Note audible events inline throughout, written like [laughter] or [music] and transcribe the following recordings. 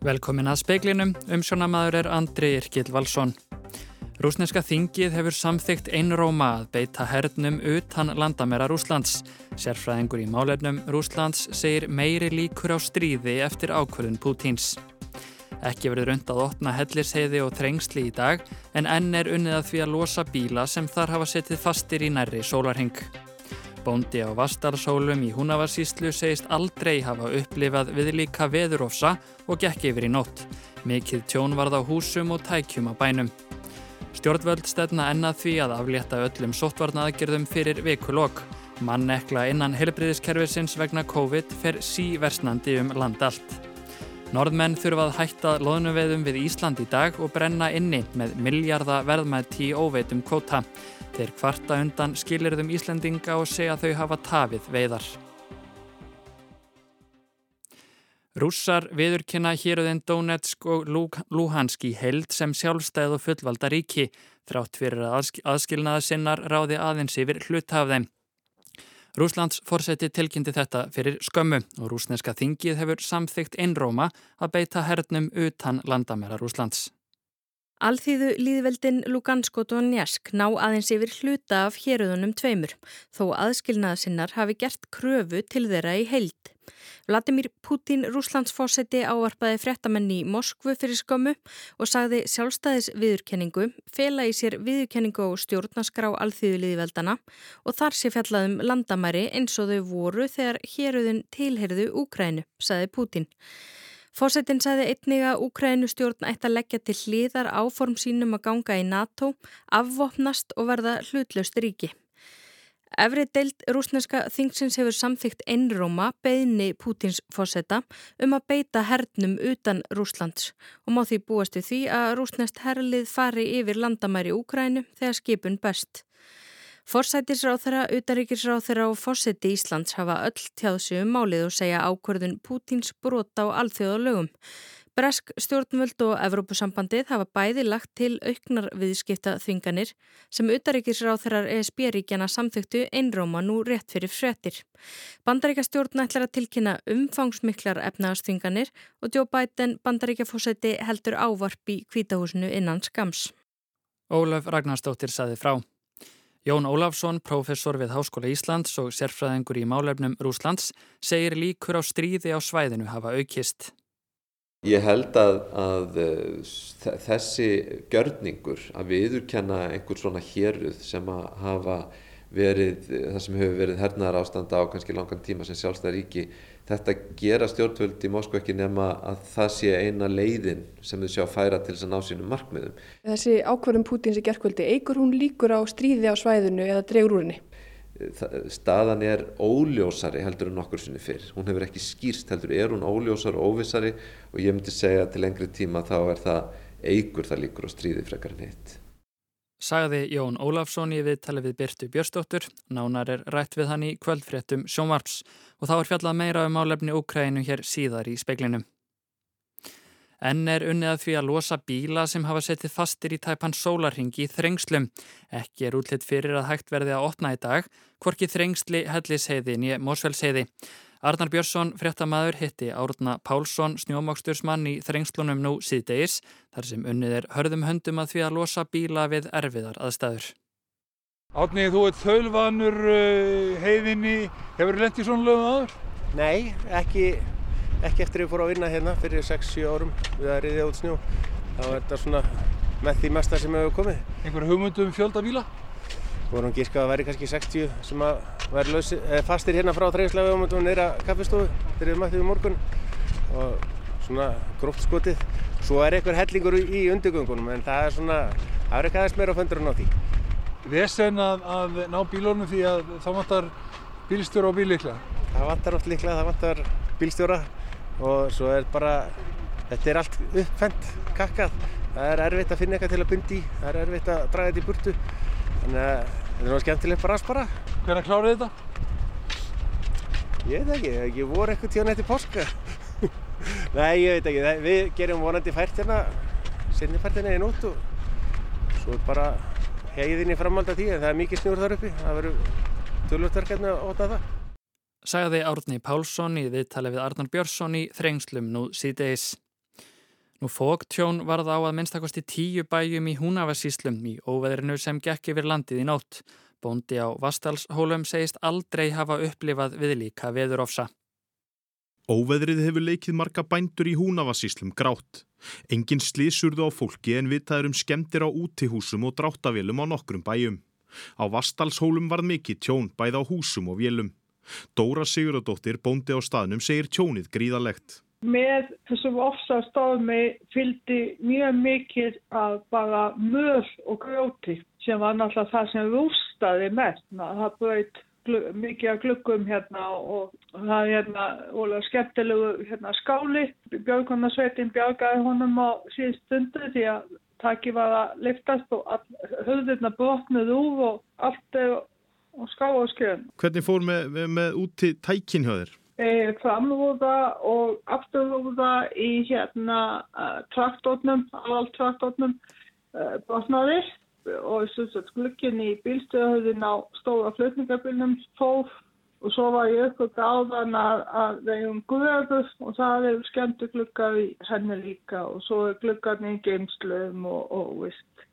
Velkomin að speiklinum, umsjónamaður er Andri Irkil Valsson. Rúsneska þingið hefur samþygt einróma að beita hernum utan landamera Rúslands. Sérfræðingur í málefnum Rúslands segir meiri líkur á stríði eftir ákvörðun Pútins. Ekki verður rund að opna hellisheiði og trengsli í dag en enn er unnið að því að losa bíla sem þar hafa setið fastir í nærri sólarhing. Bóndi á Vastarsólum í Húnavarsíslu segist aldrei hafa upplifað við líka veðurofsa og gekk yfir í nótt. Mikið tjón varð á húsum og tækjum á bænum. Stjórnvöld stefna ennað því að aflétta öllum sóttvarnaðgerðum fyrir vikulokk. Mannekla innan helbriðiskerfisins vegna COVID fer síversnandi um land allt. Norðmenn þurfa að hætta loðnuveðum við Ísland í dag og brenna inni með miljarda verðmætti í óveitum kvóta. Þeir kvarta undan skilirðum Íslandinga og segja þau hafa tafið veiðar. Rússar viðurkynna héruðin Donetsk og Luhansk í held sem sjálfstæð og fullvalda ríki þrátt fyrir að aðskilnaða sinnar ráði aðeins yfir hlutaf þeim. Rúslands fórseti tilkynnti þetta fyrir skömmu og rúsneska þingið hefur samþygt einróma að beita hernum utan landamæra Rúslands. Alþýðu líðveldin Lugansk og Donetsk ná aðeins yfir hluta af héröðunum tveimur, þó aðskilnaðasinnar hafi gert kröfu til þeirra í heild. Vladimir Putin, Rúslandsfósetti, ávarpaði frettamenn í Moskvu fyrir skömmu og sagði sjálfstæðis viðurkenningu, fela í sér viðurkenningu og stjórnaskrá alþýðu líðveldana og þar sé fjallaðum landamæri eins og þau voru þegar héröðun tilherðu Úkrænu, sagði Putin. Fósettin sagði einnig að Úkrænustjórn ætti að leggja til hlýðar áform sínum að ganga í NATO, afvopnast og verða hlutlaust ríki. Efri deild rúsneska þingsins hefur samþygt einróma beðni Pútins fósetta um að beita hernum utan Rúslands og má því búast við því að rúsnest herlið fari yfir landamæri Úkrænu þegar skipun best. Forsætisráþara, utaríkisráþara og fósetti Íslands hafa öll tjáðsum um málið og segja ákvörðun Pútins brota á alþjóðalögum. Bresk stjórnvöld og Evrópusambandið hafa bæði lagt til auknar viðskipta þvinganir sem utaríkisráþarar ESB-ríkjana samþyktu einróma nú rétt fyrir frettir. Bandaríkastjórn ætlar að tilkynna umfangsmiklar efnaðastvinganir og Biden bandaríkjafósetti heldur ávarp í kvítahúsinu innan skams. Ólaf Ragnarstóttir saði frá. Jón Ólafsson, professor við Háskóla Íslands og sérfræðingur í málefnum Rúslands, segir líkur á stríði á svæðinu hafa aukist. Ég held að, að þessi gjörningur að viðurkenna einhver svona héruð sem hafa verið, það sem hefur verið hernaðar ástand á kannski langan tíma sem sjálfstæðar ríki þetta gera stjórnvöld í Moskva ekki nema að það sé eina leiðin sem þau sjá færa til þess að ná sínum markmiðum. Þessi ákvarðum Pútins í gerðkvöldi, eigur hún líkur á stríði á svæðinu eða dregur úr henni? Staðan er óljósari heldur en okkur sinni fyrr. Hún hefur ekki skýrst heldur, er hún óljósari og óvissari og ég myndi segja til lengri tíma þá er það eigur það líkur á stríði frekar en hitt. Sagði Jón Ólafsson í viðtali við Byrtu Björstóttur, nánar er rætt við hann í kvöldfréttum sjónvarps og þá er fjallað meira um álefni Úkrænu hér síðar í speiklinum. Enn er unnið að því að losa bíla sem hafa settið fastir í tæpan sólarhingi í þrengslum. Ekki er útlitt fyrir að hægt verði að opna í dag, hvorki þrengsli hellisheiði nýja mósvelsheiði. Arnar Björnsson, fréttamaður, hitti Árna Pálsson, snjómákstursmann í þrengslunum nú síðdeis, þar sem unnið er hörðum höndum að því að losa bíla við erfiðar aðstæður. Átni, þú ert þölvanur uh, heiðinni, hefur lendið svona lögum aður? Nei, ekki, ekki eftir að ég fór að vinna hérna fyrir 6-7 árum við að riðja út snjó. Þá er þetta svona með því mesta sem hefur komið. Einhver hugmyndum fjölda bíla? Vorum gískað að væri kannski 60 sem að væri lausi, fastir hérna frá þrejuslega og mútum neyra kaffestofu þegar við mættum í morgun og svona gróft skotið. Svo er einhver hellingur í undirgöngunum en það er svona, það er ekki aðeins meira á föndurinn á því. Vesen að, að ná bílónum því að það vantar bílstjóra og bílíkla? Það vantar oft líkla, það vantar bílstjóra og svo er bara, þetta er allt uppfendt, kakkað. Það er erfitt að finna eitthvað til að bundi það er erfitt að draga þetta í burtu. Þannig að þetta er náttúrulega skemmtilegt bara að spara. Hvernig klárið þetta? Ég veit ekki, er ekki voru eitthvað tíðan eftir páska. [laughs] Nei, ég veit ekki, við gerum vonandi fært hérna, sinni fært hérna í nótt og svo bara heiðinni framhald að tíu en það er mikið snjúr þar uppi, það verður tölvöldverkefni að óta það. Sagði Árni Pálsson í viðtali við Arnar Björnsson í Þrengslum nú síðdeis. Nú fóktjón varð á að minnstakosti tíu bæjum í Húnavarsíslum í óveðrinu sem gekk yfir landið í nótt. Bóndi á Vastalshólum segist aldrei hafa upplifað við líka veðurofsa. Óveðrið hefur leikið marga bændur í Húnavarsíslum grátt. Engin slísurðu á fólki en vitaður um skemmtir á útihúsum og dráttavélum á nokkrum bæjum. Á Vastalshólum var mikið tjón bæð á húsum og vélum. Dóra Sigurðardóttir, bóndi á staðnum, segir tjónið gríðalegt. Með þessum ofsastofmi fylgdi mjög mikið af bara möl og grjóti sem var náttúrulega það sem rústaði mest. Það bröyt mikið af gluggum hérna og það er hérna ólega skemmtilegu hérna, skáli. Björgunarsveitin björgaði honum á síðust stundu því að taki var að liftast og höfðurna brotnuð úr og allt er og ská og skjön. Hvernig fór með, með, með út til tækin hjá þér? E, framrúða og afturrúða í hérna uh, traktornum, aðal traktornum uh, brotnaði og glukkin í bílstöðuðin á stóra flutningabilnum fór og svo var ég á þann að, að þeim guðarður og það er skemmtu glukkar í henni líka og svo er glukkarni í geimslum og, og vist.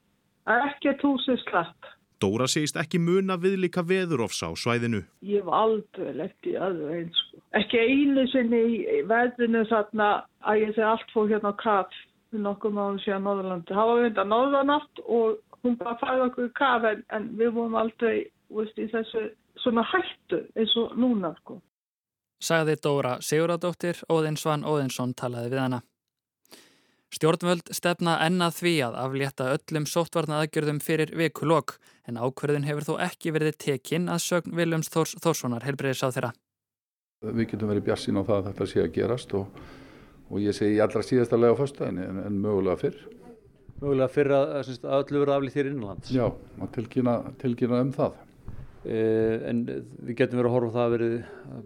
Ekki túsið slapp. Dóra segist ekki muna við líka veðurofsa á svæðinu. Ég hef aldrei lett í aðra eins. Ekki einu sinni í veðinu þarna að ég segi allt fór hérna á kaf nokkuð mánu síðan Norðurlandi. Það var vinda Norðurnatt og hún bara fæði okkur í kaf en, en við vorum aldrei veist, í þessu svona hættu eins og núna sko. Sagði Dóra Siguradóttir, Óðinsvann Óðinsson talaði við hana. Stjórnvöld stefna ennað því að aflétta öllum sóttvarna aðgjörðum fyrir vikulokk en ákverðin hefur þó ekki verið tekinn að sögn Viljums Þórs Þórssonar helbreyðis á þeirra. Við getum verið bjassin á það að þetta sé að gerast og, og ég segi allra síðasta lega á föstudagin en, en mögulega fyrr. Mögulega fyrr að, að, að öllu verið aflýtt þér innanlands? Já, að tilkynna, tilkynna um það. E, en við getum verið að horfa það að verið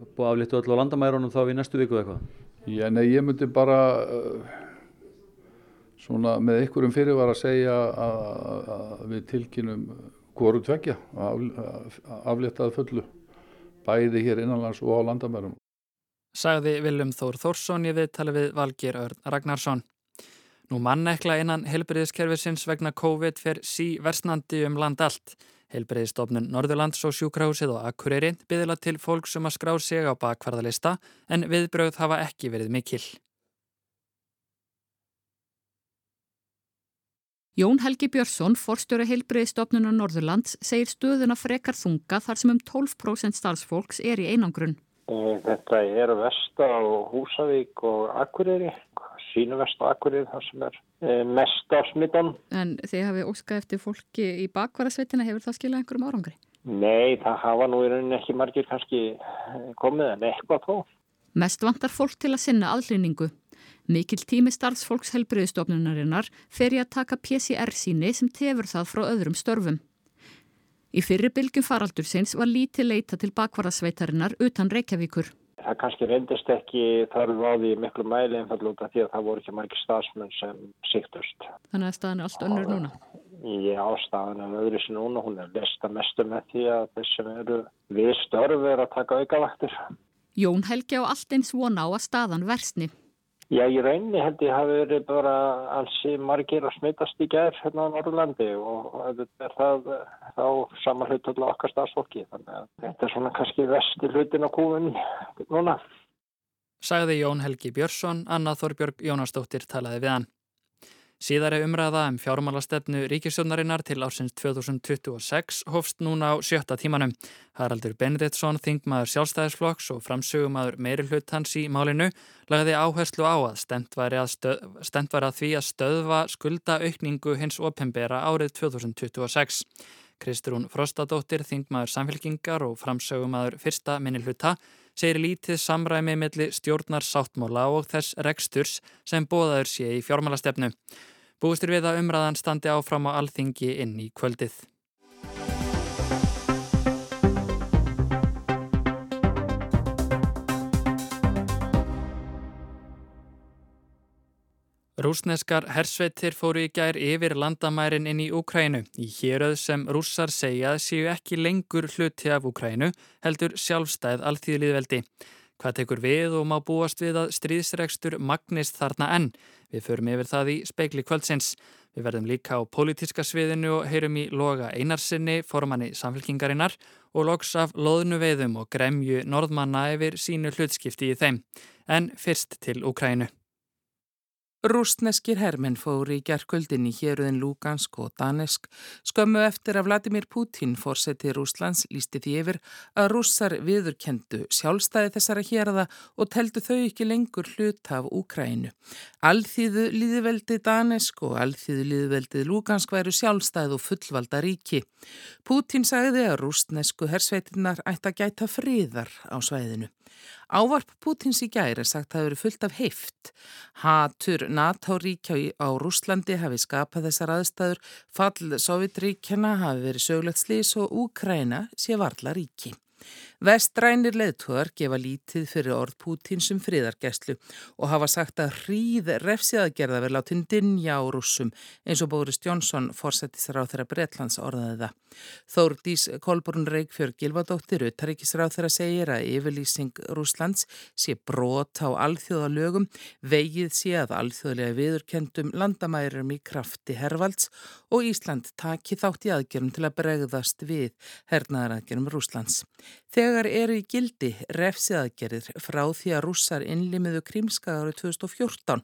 búið aflýttu öllu á landamærunum þá í næstu viku eitthvað? Já, nei, ég myndi bara... Uh, svona með ykkurum fyrir var að segja að, við tilkynum hvoru tveggja að afléttaði fullu bæði hér innanlands og á landamærum. Sagði Viljum Þór Þórsson í viðtali við Valgir Örn Ragnarsson. Nú mannekla innan helbriðiskerfisins vegna COVID fer sí versnandi um land allt. Helbriðistofnun Norðurlands og sjúkrahúsið og Akureyri byðila til fólk sem að skrá sig á bakvarðalista en viðbröð hafa ekki verið mikil. Jón Helgi Björnsson, forstjóri heilbreyðistofnunar Norðurlands, segir stöðuna frekar þunga þar sem um 12% starfsfólks er í einangrun. Þetta er Vesta og Húsavík og Akureyri, sínu Vesta og Akureyri þar sem er eh, mest af smittan. En þið hafið óskað eftir fólki í bakvarasveitina, hefur það skilað einhverjum árangri? Nei, það hafa nú í rauninni ekki margir kannski komið en eitthvað þó. Mest vantar fólk til að sinna aðlýningu. Mikil tími starfsfólks helbriðstofnunarinnar fer ég að taka PCR síni sem tefur það frá öðrum störfum. Í fyrri bylgjum faraldur sinns var lítið leita til bakvarðasveitarinnar utan Reykjavíkur. Það kannski reyndist ekki þarf á því miklu mæli einfall út af því að það voru ekki margir stafsmenn sem síktust. Þannig að staðan er allt önnur núna? Já, staðan er öðru sem núna. Hún er lesta mestu með því að þessum eru við störf er að taka aukavaktir. Jón Helgi á allt eins vona á að staðan versni. Já, ég reyni held ég hafi verið bara ansi margir að smittast í gerð hérna á Norrlandi og þetta er það þá saman hlut allar okkar stafsfólki. Þannig að þetta er svona kannski vesti hlutin á kúfunni núna. Sagði Jón Helgi Björnsson, Anna Þorbjörg Jónastóttir talaði við hann. Síðari umræða um fjármálastefnu ríkisjónarinnar til ársins 2026 hofst núna á sjötta tímanum. Haraldur Benediktsson, þingmaður sjálfstæðisflokks og framsögumadur meiri hlut hans í málinu, lagði áherslu á að stemt var að, stöð, var að því að stöðva skuldaaukningu hins opembera árið 2026. Kristrún Frostadóttir, þingmaður samfélkingar og framsögumadur fyrsta minni hluta, segir lítið samræmi milli stjórnar sáttmála og þess reksturs sem bóðaður sé í fjármálastefnu. Búistur við að umræðan standi áfram á alþingi inn í kvöldið. Rúsneskar hersveitir fóru í gær yfir landamærin inn í Úkrænu í héröð sem rússar segja séu ekki lengur hluti af Úkrænu heldur sjálfstæð alþýðliðveldi. Hvað tekur við og má búast við að stríðsregstur magnist þarna enn? Við förum yfir það í speikli kvöldsins. Við verðum líka á pólitíska sviðinu og heyrum í loga einarsinni, formanni samfélkingarinnar og loks af loðnu veiðum og gremju norðmanna yfir sínu hlutskipti í þeim. En fyrst til Ukrænu. Rústneskir hermenn fóri í gerðkvöldin í héruðin Lugansk og Danesk skömmu eftir að Vladimir Putin fórseti Rúslands lísti því yfir að rússar viðurkendu sjálfstæði þessara hérada og teldu þau ekki lengur hlut af Úkrænu. Alþýðu líðveldi Danesk og alþýðu líðveldi Lugansk væru sjálfstæð og fullvalda ríki. Putin sagði að rústnesku hersveitinnar ætti að gæta fríðar á svæðinu. Ávarp Pútins í gæri er sagt að það eru fullt af heift. Hatur NATO-ríkja á Rúslandi hafi skapað þessar aðstæður, fall Sovjetríkjana hafi verið sögulegt slís og Úkræna sé varla ríki. Vestrænir leðtúar gefa lítið fyrir orð Pútins um friðargæslu og hafa sagt að hríð refsiðagerða verið látin dinja á rússum eins og Bóris Jónsson fórsættisráð þeirra Bretlands orðaði það. Þórdís Kolbrún Reykjörg Gilvardóttir uttaríkisráð þeirra segir að yfirlýsing Rúslands sé brot á alþjóðalögum, vegið sé að alþjóðlega viðurkendum landamærum í krafti hervalds og Ísland taki þátt í aðgerum til að bregðast við hernaðaraðgerum Rúslands. Þegar eru í gildi refsiðaðgerðir frá því að rússar innlimiðu krímska árið 2014.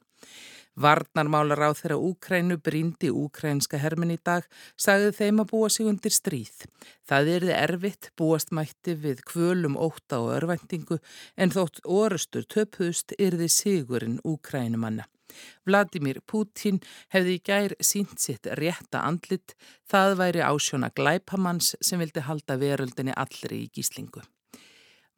Varnarmálar á þeirra Úkrænu brindi úkrænska hermin í dag sagði þeim að búa sig undir stríð. Það erði erfitt, búast mætti við kvölum óta og örvæntingu en þótt orustur töpuðust erði sigurinn Úkrænumanna. Vladimir Putin hefði í gær sínt sitt rétta andlit, það væri ásjóna glæpamanns sem vildi halda veröldinni allri í gíslingu.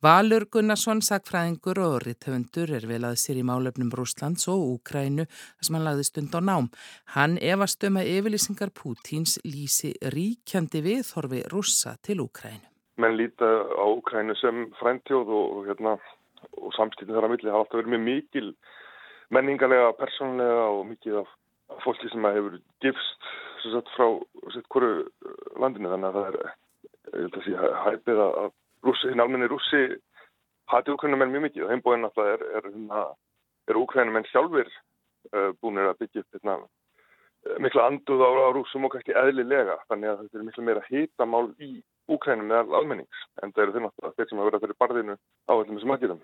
Valur Gunnarsson, sakfræðingur og ritthöndur er vel að sér í málefnum Rúslands og Úkrænu þar sem hann lagði stund á nám. Hann efast um að yfirlýsingar Pútins lýsi ríkjandi viðhorfi rússa til Úkrænu. Menn líta á Úkrænu sem fræntjóð og, hérna, og samstýttin þar að milli hafa alltaf verið mjög mikil menningarlega, persónlega og mikið af, fólki sem hefur gifst frá hverju landinu þannig að það er, hæpið að hinn almenni rússi hati úkrænumenn mjög mikið og heimbóinn alltaf er, er, er, er úkrænumenn sjálfur uh, búinir að byggja upp hérna, mikla anduð á, á rúsum og kannski eðlilega þannig að þetta er miklu meira hitamál í úkrænum meðal almennings en það eru þeir náttúrulega þeir sem að fyrir barðinu á öllum þessum aðgjörðum.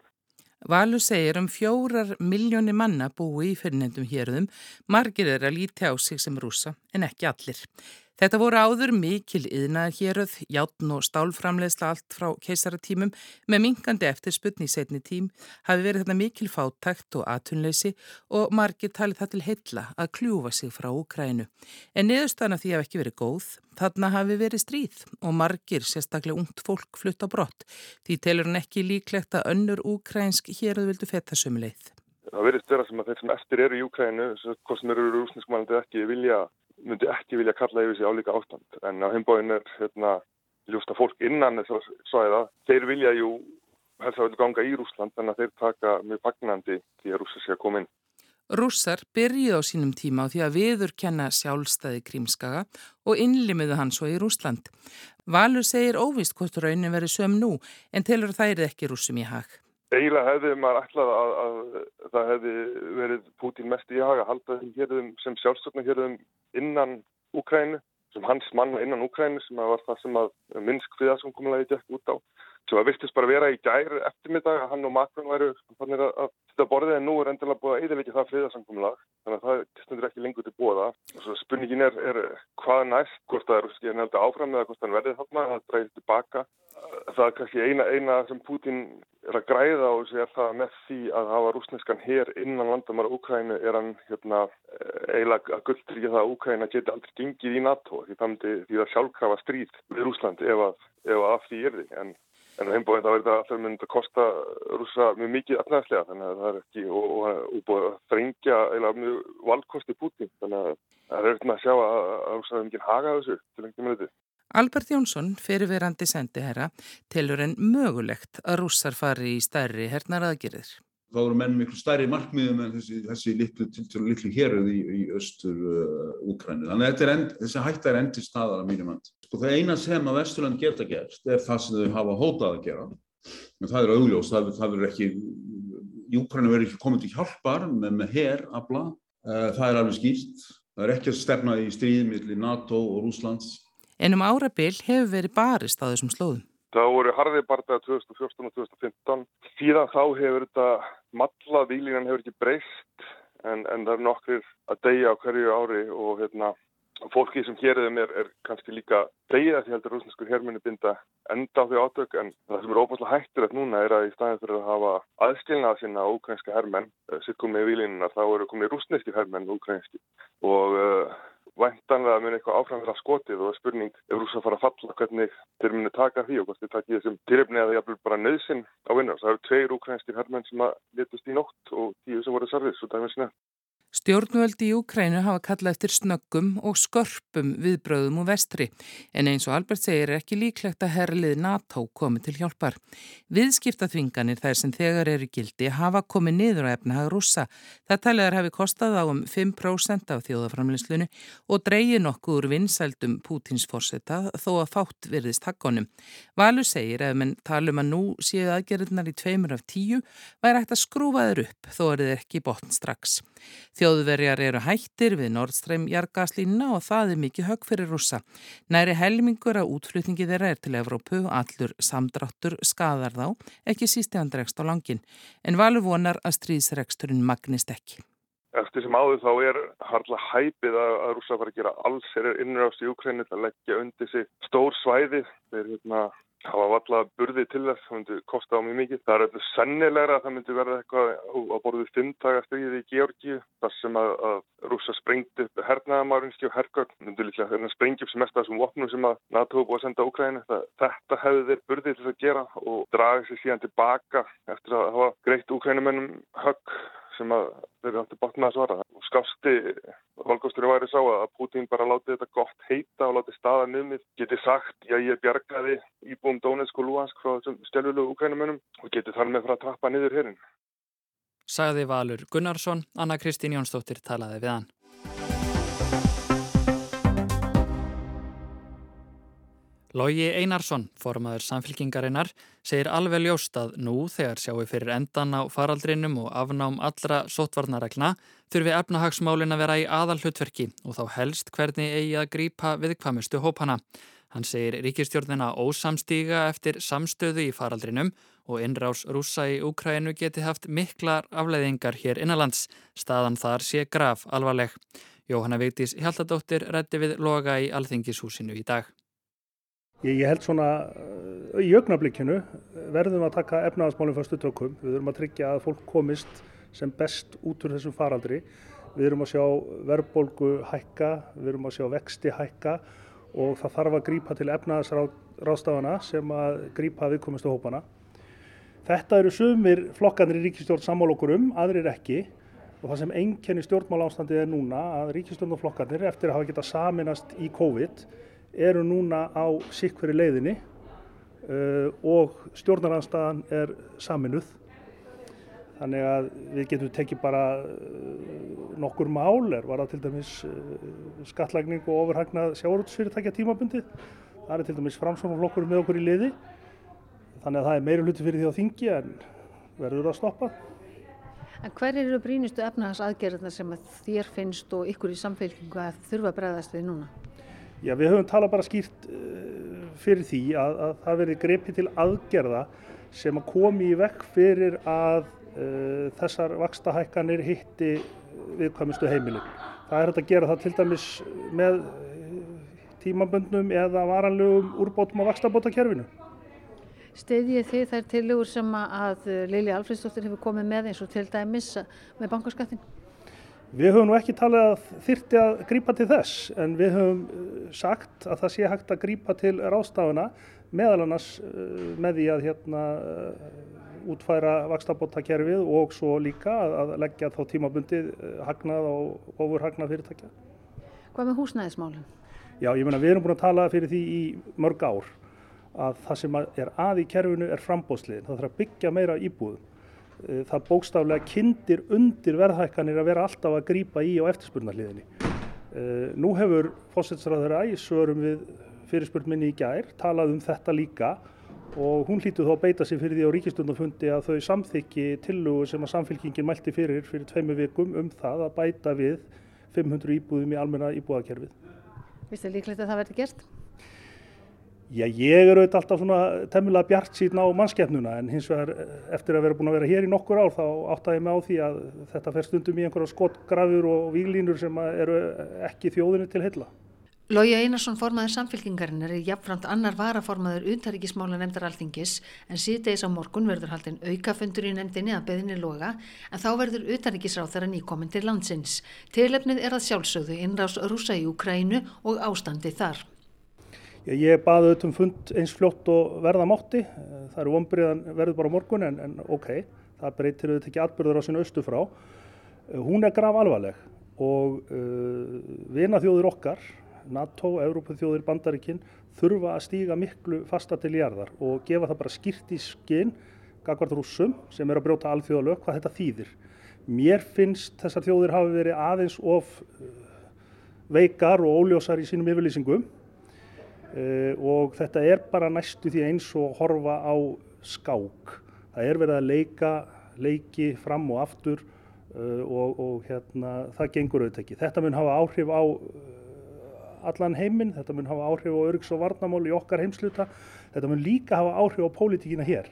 Valur segir um fjórar miljónir manna búi í fyrirnendum hérðum, margir er að líti á sig sem rúsa en ekki allir. Þetta voru áður mikil yðnaðar héröð, játn og stálframlegsla allt frá keisaratímum með minkandi eftirspunni í setni tím hafi verið þetta mikil fátækt og atunleysi og margir talið það til heilla að kljúfa sig frá Úkrænu. En neðustana því hafi ekki verið góð, þarna hafi verið stríð og margir, sérstaklega ungt fólk, flutt á brott. Því telur hann ekki líklegt að önnur úkrænsk héröð vildu fetta sömuleið. Það verið störa sem að þeir sem eftir eru í Úkrænu, hvort sem eru rúsneskumælandi ekki, vilja myndi ekki vilja kalla yfir sig álíka ástand en á heimbóin er hérna ljústa fólk innan þess að svæða þeir vilja jú helst að vilja ganga í Rúsland en að þeir taka mjög pagnandi því að Rússar sé að koma inn. Rússar byrjuð á sínum tíma á því að viður kenna sjálfstæði krímskaga og innlimiðu hann svo í Rúsland. Valur segir óvist hvort raunin verið söm nú en telur þær ekki rússum í hag. Eiginlega hefði maður ætlað að, að, að það hefði verið Pútín mest í hag að halda þeim hérðum sem sjálfstofna hérðum innan Úkrænu, sem hans mann innan Úkrænu sem var það sem að minnsk friðarsamkommalagi gekk út á. Svo það virtist bara vera í gæri eftirmiddag að hann og Macron væru fannir að, að þetta borðið en nú er endilega búið að eðalikja það friðarsamkommalag. Þannig að það stundur ekki lengur til það. Og svo spurningin er, er hvað næst, hvort það er er nefndi áfram eða hvort það verðið þarna, það dreyðir tilbaka. Það er kannski eina, eina sem Putin er að græða og sé það með því að hafa rúsneskan hér innan landamara Úkrænu er hann hérna, eiginlega að gulltryggja það að Úkræna geti aldrei gengið í NATO því það myndi því að sjálfkrafa stríð við Rúslandi ef að, ef að af því er því en, en á heimbóin þá er þetta alltaf myndið að kosta rúsa mjög mikið efnaðslega þannig að það er ekki og, og, og búið að þrengja eiginlega mjög valdkosti Putin þannig að það er auðvitað að sjá að, að rúsa hefur mikið hagað þessu til með þetta. Albert Jónsson, fyrirverandi sendiherra, telur en mögulegt að rússar fari í stærri hernaraðgerðir. Þá eru menn miklu stærri markmiðum en þessi, þessi litlu, litlu héruð í, í östur Úkrænu. Uh, Þannig að end, þessi hætta er endur staðar að mínum hand. Sko, það eina sem að Vesturland geta gert er það sem þau hafa hótað að gera. En það er augljóst, það, það verður ekki, Úkrænu verður ekki komið til hjálpar með, með herr, abla, Það er alveg skýrt. Það er ekki að stefna í stríð millir NATO og Rúslands. En um árabil hefur verið barist á þessum slóðum. Það voru harðið barndega 2014 og 2015. Síðan þá hefur þetta malla výlínan hefur ekki breyst en, en það er nokkur að deyja á hverju ári og hérna fólki sem hérðum er, er kannski líka að því heldur rúsneskur hermunni binda enda á því átök en það sem er óbúinlega að núna er að í staðin fyrir að hafa aðskilnað sinna úkrænska hermenn uh, sitt komið í výlinunar þá eru komið rúsneskir hermenn úkrænski og uh, væntanlega mun eitthvað áfram vera skotið og spurning ef rúsa fara að falla hvernig þeir muni taka því og hvort þeir taki þessum tilefni að það jafnvel bara nöðsinn á vinnar. Það eru tveir úkrænskir hermenn sem að letast í nótt og tíu sem voru sarfið svo dæmis nefn. Stjórnvöldi í Úkrænu hafa kallað eftir snöggum og skörpum viðbröðum úr vestri en eins og Albert segir er ekki líklegt að herrlið NATO komi til hjálpar. Viðskiptaþvinganir þær sem þegar eru gildi hafa komið niður á efnahag rúsa. Það taliðar hafi kostað á um 5% af þjóðaframleyslunu og dreyið nokkuð úr vinsældum Pútins fórseta þó að fátt virðist hakkonum. Valur segir ef menn talum að nú séu aðgerðnar í tveimur af tíu væri hægt að skrúfa þeir upp þó er þeir ekki botn strax. Þjóðverjar eru hættir við Nordström jargaslínuna og það er mikið högg fyrir rúsa. Næri helmingur að útflutningi þeirra er til Evrópu, allur samdráttur skadar þá, ekki sísti hann dregst á langin, en valur vonar að stríðsregsturinn magnist ekki. Eftir sem áður þá er harla hæpið að, rúsa fara að gera alls er innrást í Ukræni að leggja undir sig stór svæði. Þeir hérna Það var alltaf burði til þess, það myndi kosta á mjög mikið. Það er eitthvað sennilegra að það myndi verða eitthvað á borðið fimmtaga stríði í Georgi, þar sem að, að rúsa sprengti upp hernaðamárinski og hergögn. Myndi líklega hérna sprengja upp sem mest af þessum vopnum sem að NATO búið að senda Ukraínu. Þetta hefði þeir burði til að gera og draga sér síðan tilbaka eftir að hafa greitt Ukraínumennum högg sem að þeir áttu botna að svara. Og skafsti valgósturinn væri sá að Putin bara láti þetta gott heita og láti staða numið. Geti sagt, já ég bjargaði íbúum Donetsk og Luhansk frá þessum stjálfulegu ukrænumönum og geti þar með frá að trappa niður hérinn. Sagði Valur Gunnarsson, Anna Kristín Jónsdóttir talaði við hann. Lógi Einarsson, formaður samfélkingarinnar, segir alveg ljóst að nú þegar sjáu fyrir endan á faraldrinum og afnám allra sótvarnaregna þurfi efnahagsmálin að vera í aðal hlutverki og þá helst hvernig eigi að grípa viðkvamustu hópana. Hann segir ríkistjórnina ósamstíga eftir samstöðu í faraldrinum og innrás rúsa í Úkrænu geti haft miklar afleiðingar hér innanlands. Staðan þar sé graf alvarleg. Jóhanna Vigdís Hjaltadóttir rætti við loga í Alþingishúsinu í dag. Ég, held svona í augnablikkinu verðum að taka efnaðasmálinn fyrstu tökum. Við þurfum að tryggja að fólk komist sem best út úr þessum faraldri. Við þurfum að sjá verðbólgu hækka, við þurfum að sjá vexti hækka og það þarf að grípa til efnaðasráðstafana sem að grípa viðkomistu hópana. Þetta eru sumir flokkanir í ríkistjórn sammál okkur um, aðrir ekki og það sem einkenni stjórnmál ástandið er núna að ríkistjórn og flokkanir eftir að hafa getað saminast í COVID eru núna á sikkveri leiðinni uh, og stjórnaranstaðan er saminuð. Þannig að við getum tekið bara uh, nokkur mál, er var það til dæmis uh, skattlagning og ofurhagnað sjáurútsfyrirtækja tímabundið. Það er til dæmis framsvonarflokkur með okkur í liði. Þannig að það er meira hluti fyrir því á þingi en verður að stoppa. En hver eru brínustu efnahagsaðgerðarna sem að þér finnst og ykkur í samfélkingu að þurfa að bregðast við núna? Já, við höfum talað bara skýrt fyrir því að, að það verði greipið til aðgerða sem að komi í vekk fyrir að uh, þessar vakstahækkanir hitti viðkvæmustu heimilin. Það er hægt að gera það til dæmis með tímaböndnum eða varanlegum úrbótum á vakstabótakerfinu. Steyðið þið þær tilugur sem að Lili Alfredsdóttir hefur komið með eins og til dæmis með bankaskattin? Við höfum nú ekki talið að þyrti að grípa til þess en við höfum sagt að það sé hægt að grípa til rástafuna meðal annars með því að hérna, útfæra vakstabótakerfið og svo líka að leggja þá tímabundið hagnað og ofurhagnað fyrirtækja. Hvað með húsnæðismálinn? Já, ég meina við erum búin að tala fyrir því í mörg ár að það sem er að í kerfinu er frambóðsliðin. Það þarf að byggja meira íbúðum. Það bókstaflega kindir undir verðhækkanir að vera alltaf að grýpa í á eftirspurnarliðinni. Nú hefur fósetsræður æg svörum við fyrirspurn minni í gær talað um þetta líka og hún hlýtu þó að beita sig fyrir því á ríkistundafundi að þau samþykki tillugu sem að samfélkingin mælti fyrir fyrir tveimu vikum um það að bæta við 500 íbúðum í almenna íbúðakerfið. Vistu líklegt að það verði gert? Já, ég er auðvitað alltaf svona temmilega bjart síðan á mannskeppnuna en hins vegar eftir að vera búin að vera hér í nokkur ár þá áttaði mig á því að þetta fer stundum í einhverja skottgrafur og výlínur sem eru ekki þjóðinu til heilla. Lója Einarsson formaður samfélkingarinnar er jafnframt annar varaformaður utaríkismála nefndar alþingis en síðdeis á morgun verður haldin aukafundur í nefndinni að beðinni loga en þá verður utaríkisráð þeirra nýkomin til landsins. Tilefnið er að sjálfsögðu innrás rúsa í Ukrænu og ástandi þar. Ég baði auðvitað um fund eins fljótt og verða mátti. Það eru vonbriðan verður bara morgun en, en ok, það breytir auðvitað ekki atbyrður á sinna austu frá. Hún er graf alvarleg og uh, vina þjóður okkar NATO, Európaþjóðir, Bandaríkin þurfa að stíga miklu fasta til jarðar og gefa það bara skýrt í skinn gagvart rússum sem er að brjóta alþjóðalög hvað þetta þýðir. Mér finnst þessar þjóðir hafi verið aðeins of veikar og óljósar í sínum yfirlýsingum og þetta er bara næstu því eins og horfa á skák. Það er verið að leika leiki fram og aftur uh, og, og hérna, það gengur auðvitað ekki. Þetta mun hafa áhrif á allan heiminn, þetta mun hafa áhrif á öryggs og varnamál í okkar heimsluta, þetta mun líka hafa áhrif á pólitíkina hér.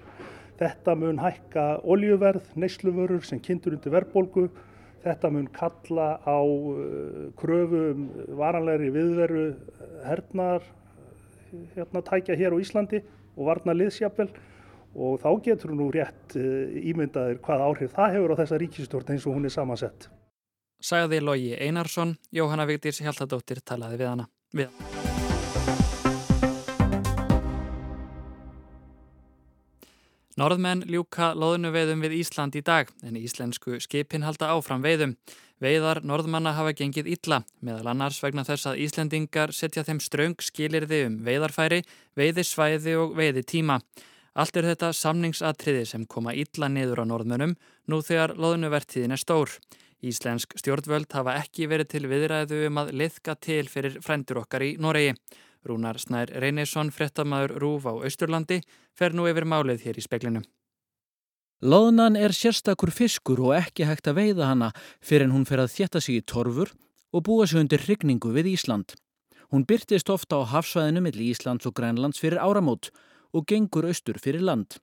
Þetta mun hækka oljuverð, neysluvörur sem kynntur undir verðbólgu, þetta mun kalla á kröfu um varanlegri viðveru hernar hérna, tækja hér á Íslandi og varna liðsjapel og þá getur nú rétt uh, ímyndaðir hvað áhrif það hefur á þessa ríkistjórn eins og hún er samansett sagði Lógi Einarsson, Jóhanna Vigdís Hjaltadóttir talaði við hana. Við. Norðmenn ljúka loðnu veiðum við Ísland í dag en íslensku skipin halda áfram veiðum. Veiðar norðmanna hafa gengið illa, meðal annars vegna þess að Íslendingar setja þeim ströng skilirði um veiðarfæri, veiðisvæði og veiðitíma. Allt er þetta samningsatriði sem koma illa niður á norðmönnum nú þegar loðnuvertíðin er stór. Íslensk stjórnvöld hafa ekki verið til viðræðu um að liðka til fyrir frændur okkar í Noregi. Rúnar Snær Reynesson, frettamæður Rúf á Austurlandi, fer nú yfir málið hér í speklinu. Lóðnan er sérstakur fiskur og ekki hægt að veiða hana fyrir en hún fer að þjætta sig í torfur og búa sig undir hrygningu við Ísland. Hún byrtist ofta á hafsvæðinu millir Íslands og Grænlands fyrir áramót og gengur austur fyrir land.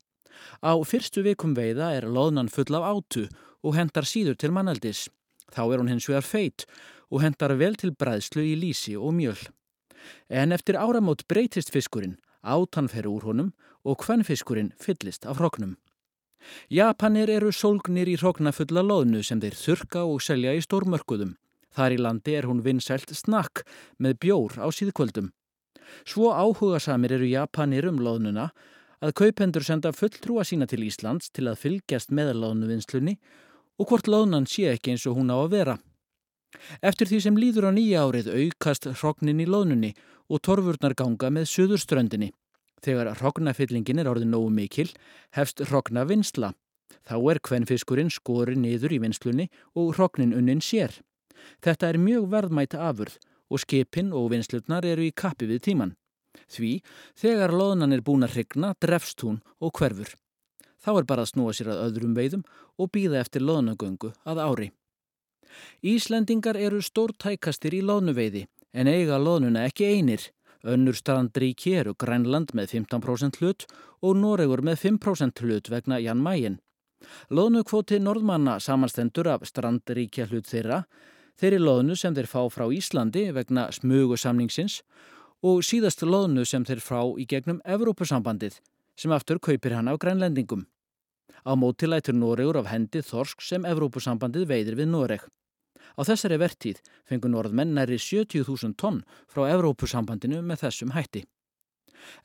Á fyrstu vikum veiða er loðnan full af átu og hendar síður til manneldis. Þá er hún hins vegar feit og hendar vel til bræðslu í lísi og mjöl. En eftir áramót breytist fiskurinn, átan fer úr honum og hvern fiskurinn fyllist af hrognum. Japanir eru sólgnir í hrognafulla loðnu sem þeir þurka og selja í stórmörkuðum. Þar í landi er hún vinsælt snakk með bjór á síðkvöldum. Svo áhugasamir eru Japanir um loðnuna að kaupendur senda fulltrúa sína til Íslands til að fylgjast með loðnuvinnslunni og hvort loðnan sé ekki eins og hún á að vera. Eftir því sem líður á nýja árið aukast hrognin í loðnunni og torfurnar ganga með suðurströndinni. Þegar hrognafyllingin er orðið nógu mikil, hefst hrogna vinsla. Þá er kvenfiskurinn skori niður í vinslunni og hrognin unnin sér. Þetta er mjög verðmætt afurð og skipin og vinslutnar eru í kappi við tíman. Því, þegar loðnan er búin að hrigna, drefst hún og hverfur. Þá er bara að snúa sér að öðrum veiðum og býða eftir loðnagöngu að ári. Íslendingar eru stórtækastir í loðnuveiði en eiga loðnuna ekki einir. Önnur strandríki eru Grænland með 15% hlut og Noregur með 5% hlut vegna Jan Mayen. Loðnukvoti norðmanna samanstendur af strandríkja hlut þeirra, þeirri loðnu sem þeir fá frá Íslandi vegna smugusamningsins og síðast loðnu sem þeir frá í gegnum Evrópusambandið sem aftur kaupir hann af grænlendingum. Á móti lætur Noregur af hendi þorsk sem Evrópusambandið veidir við Noreg. Á þessari vertíð fengur norðmenn næri 70.000 tonn frá Evrópusambandinu með þessum hætti.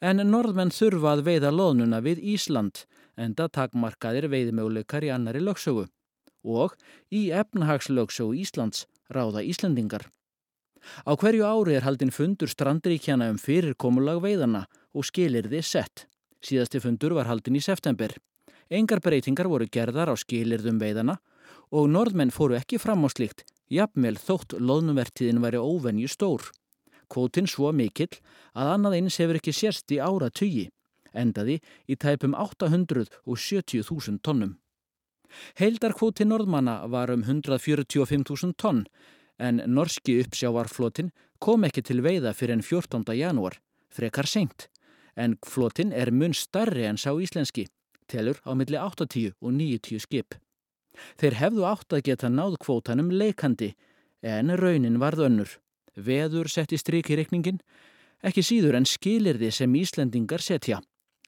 En norðmenn þurfa að veiða loðnuna við Ísland enda takmarkaðir veiðmöguleikar í annari lögsögu og í efnahagslögsögu Íslands ráða Íslandingar. Á hverju ári er haldinn fundur strandríkjana um fyrirkomulag veiðana og skilir þið sett. Síðasti fundur var haldinn í september. Engar breytingar voru gerðar á skilirðum veiðana og norðmenn fóru ekki fram á slikt, jafnvel þótt loðnuvertiðin væri óvenju stór. Kvótinn svo mikill að annað eins hefur ekki sérst í ára tugi, endaði í tæpum 870.000 tonnum. Heildarkvóti norðmanna var um 145.000 tonn en norski uppsjávarflotin kom ekki til veiða fyrir enn 14. janúar, frekar seint, en flotin er mun starri en sá íslenski, telur á milli 80 og 90 skip. Þeir hefðu átt að geta náð kvótanum leikandi, en raunin varð önnur. Veður setti stryk í reikningin, ekki síður en skilirði sem Íslendingar setja.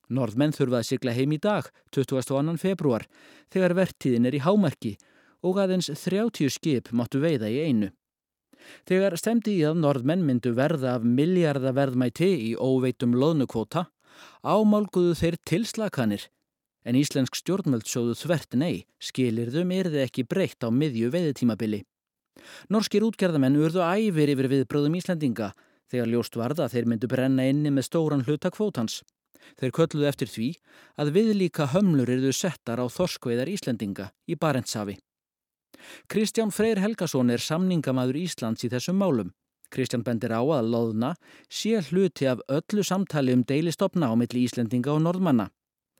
Norðmenn þurfað að sigla heim í dag, 22. februar, þegar vertíðin er í hámarki og aðeins 30 skip máttu veiða í einu. Þegar stemdi í að norðmenn myndu verða af miljardaverðmæti í óveitum loðnukvota, ámálguðu þeir tilslakanir, en íslensk stjórnmöld sjóðu þvert nei, skilirðum erði ekki breytt á miðju veiðtímabili. Norskir útgerðamenn urðu æfir yfir viðbröðum Íslendinga þegar ljóst varða þeir myndu brenna inni með stóran hluta kvótans. Þeir kölluðu eftir því að við líka hömlur eruðu settar á þorskveiðar Íslendinga í Barentsafi. Kristján Freyr Helgason er samningamaður Íslands í þessum málum. Kristján bendir á að loðna sé hluti af öllu samtali um deilistofna á milli Íslendinga og norðmanna.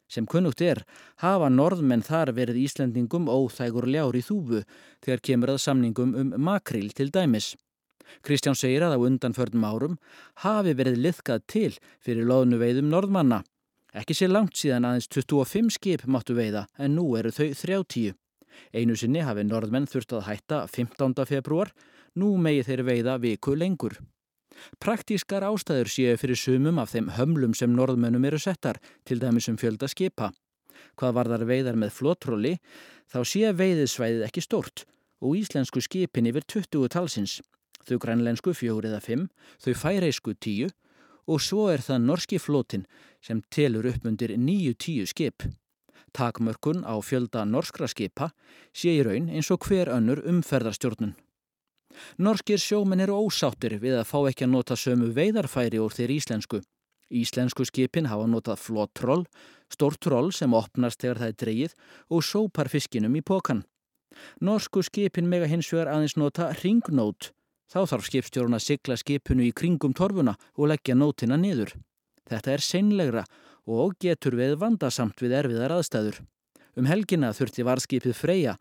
Sem kunnugt er, hafa norðmenn þar verið Íslendingum óþægur ljár í þúfu þegar kemur að samningum um makril til dæmis. Kristján segir að á undanförnum árum hafi verið liðkað til fyrir loðnu veiðum norðmanna. Ekki sé langt síðan aðeins 25 skip máttu veiða en nú eru þau 30. Einu sinni hafi norðmenn þurft að hætta 15. februar, nú megi þeir veiða viku lengur. Praktískar ástæður séu fyrir sumum af þeim hömlum sem norðmennum eru settar, til dæmis um fjölda skipa. Hvað var þar veiðar með flótróli, þá sé veiðisvæðið ekki stórt og íslensku skipin yfir 20 talsins. Þau grænlensku fjóri eða fimm, þau færeisku tíu og svo er það norski flótin sem telur upp undir nýju tíu skip. Takmörkun á fjölda norskra skipa sé í raun eins og hver önnur umferðarstjórnun. Norskir sjómen eru ósáttir við að fá ekki að nota sömu veidarfæri úr þeir íslensku. Íslensku skipin hafa notað flottroll, stórt troll sem opnast þegar það er dreyið og sópar fiskinum í pokan. Norsku skipin mega hins vegar aðeins nota ringnót. Þá þarf skipstjórun að sigla skipinu í kringum torfuna og leggja nótina niður. Þetta er seinlegra og getur við vandasamt við erfiðar aðstæður. Um helgina þurfti varskipið Freyja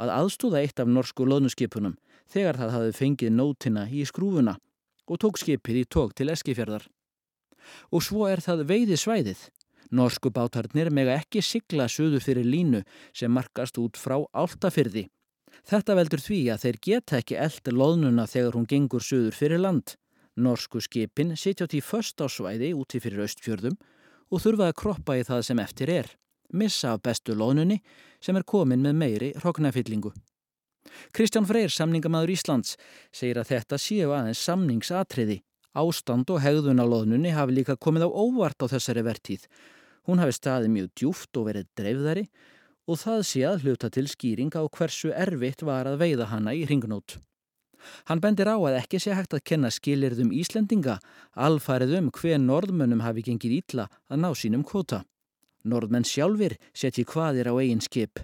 að aðstóða eitt af norsku loðnuskipunum þegar það hafði fengið nótina í skrúfuna og tók skipið í tók til Eskifjörðar. Og svo er það veiði svæðið. Norsku bátarnir mega ekki sigla suðu fyrir línu sem markast út frá áltafyrði. Þetta veldur því að þeir geta ekki elda loðnuna þegar hún gengur suður fyrir land. Norsku skipin sitja til först á svæði úti fyrir austfjörðum og þurfa að kroppa í það sem eftir er. Missa af bestu loðnunni sem er komin með meiri hrognafyllingu. Kristján Freyr, samningamæður Íslands, segir að þetta séu aðeins samningsatriði. Ástand og hegðun á loðnunni hafi líka komið á óvart á þessari vertíð. Hún hafi staðið mjög djúft og verið dreifðari og það sé að hluta til skýring á hversu erfitt var að veiða hana í ringnót. Hann bendir á að ekki sé hægt að kenna skilirðum Íslendinga alfarið um hver norðmönnum hafi gengið ítla að ná sínum kvota. Norðmenn sjálfur setji hvaðir á eigin skip.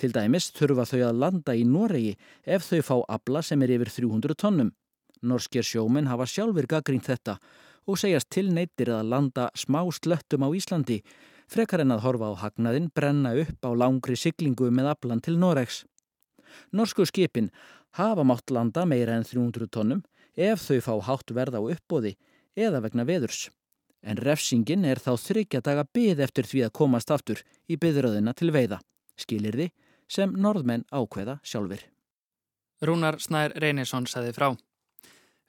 Til dæmis þurfa þau að landa í Noregi ef þau fá abla sem er yfir 300 tonnum. Norskir sjómen hafa sjálfur gaggrínt þetta og segjast tilneittir að landa smá slöttum á Íslandi frekar en að horfa á hagnaðin brenna upp á langri siglingu með ablan til Noregs. Norsku skipin hafa mátt landa meira en 300 tonnum ef þau fá hátt verð á uppbóði eða vegna veðurs. En refsingin er þá þryggja daga byð eftir því að komast aftur í byðröðina til veiða, skilirði sem norðmenn ákveða sjálfur. Rúnar Snær Reynisson saði frá.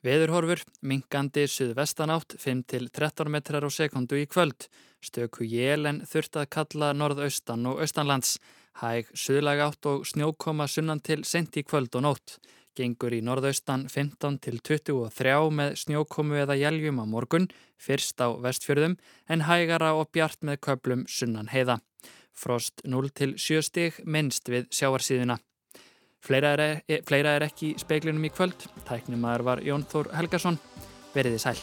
Veðurhorfur, minkandi suðvestanátt 5-13 metrar á sekundu í kvöld. Stöku jél en þurft að kalla norðaustan og austanlands. Hæg suðlagátt og snjókoma sunnan til sent í kvöld og nótt. Gengur í norðaustan 15-23 með snjókomu eða jæljum á morgun, fyrst á vestfjörðum, en hægara og bjart með köplum sunnan heiða. Frost 0-7 stig minnst við sjáarsíðuna. Fleira er, e, fleira er ekki í speiklinum í kvöld. Tæknum aður var Jón Þór Helgason. Veriði sæl.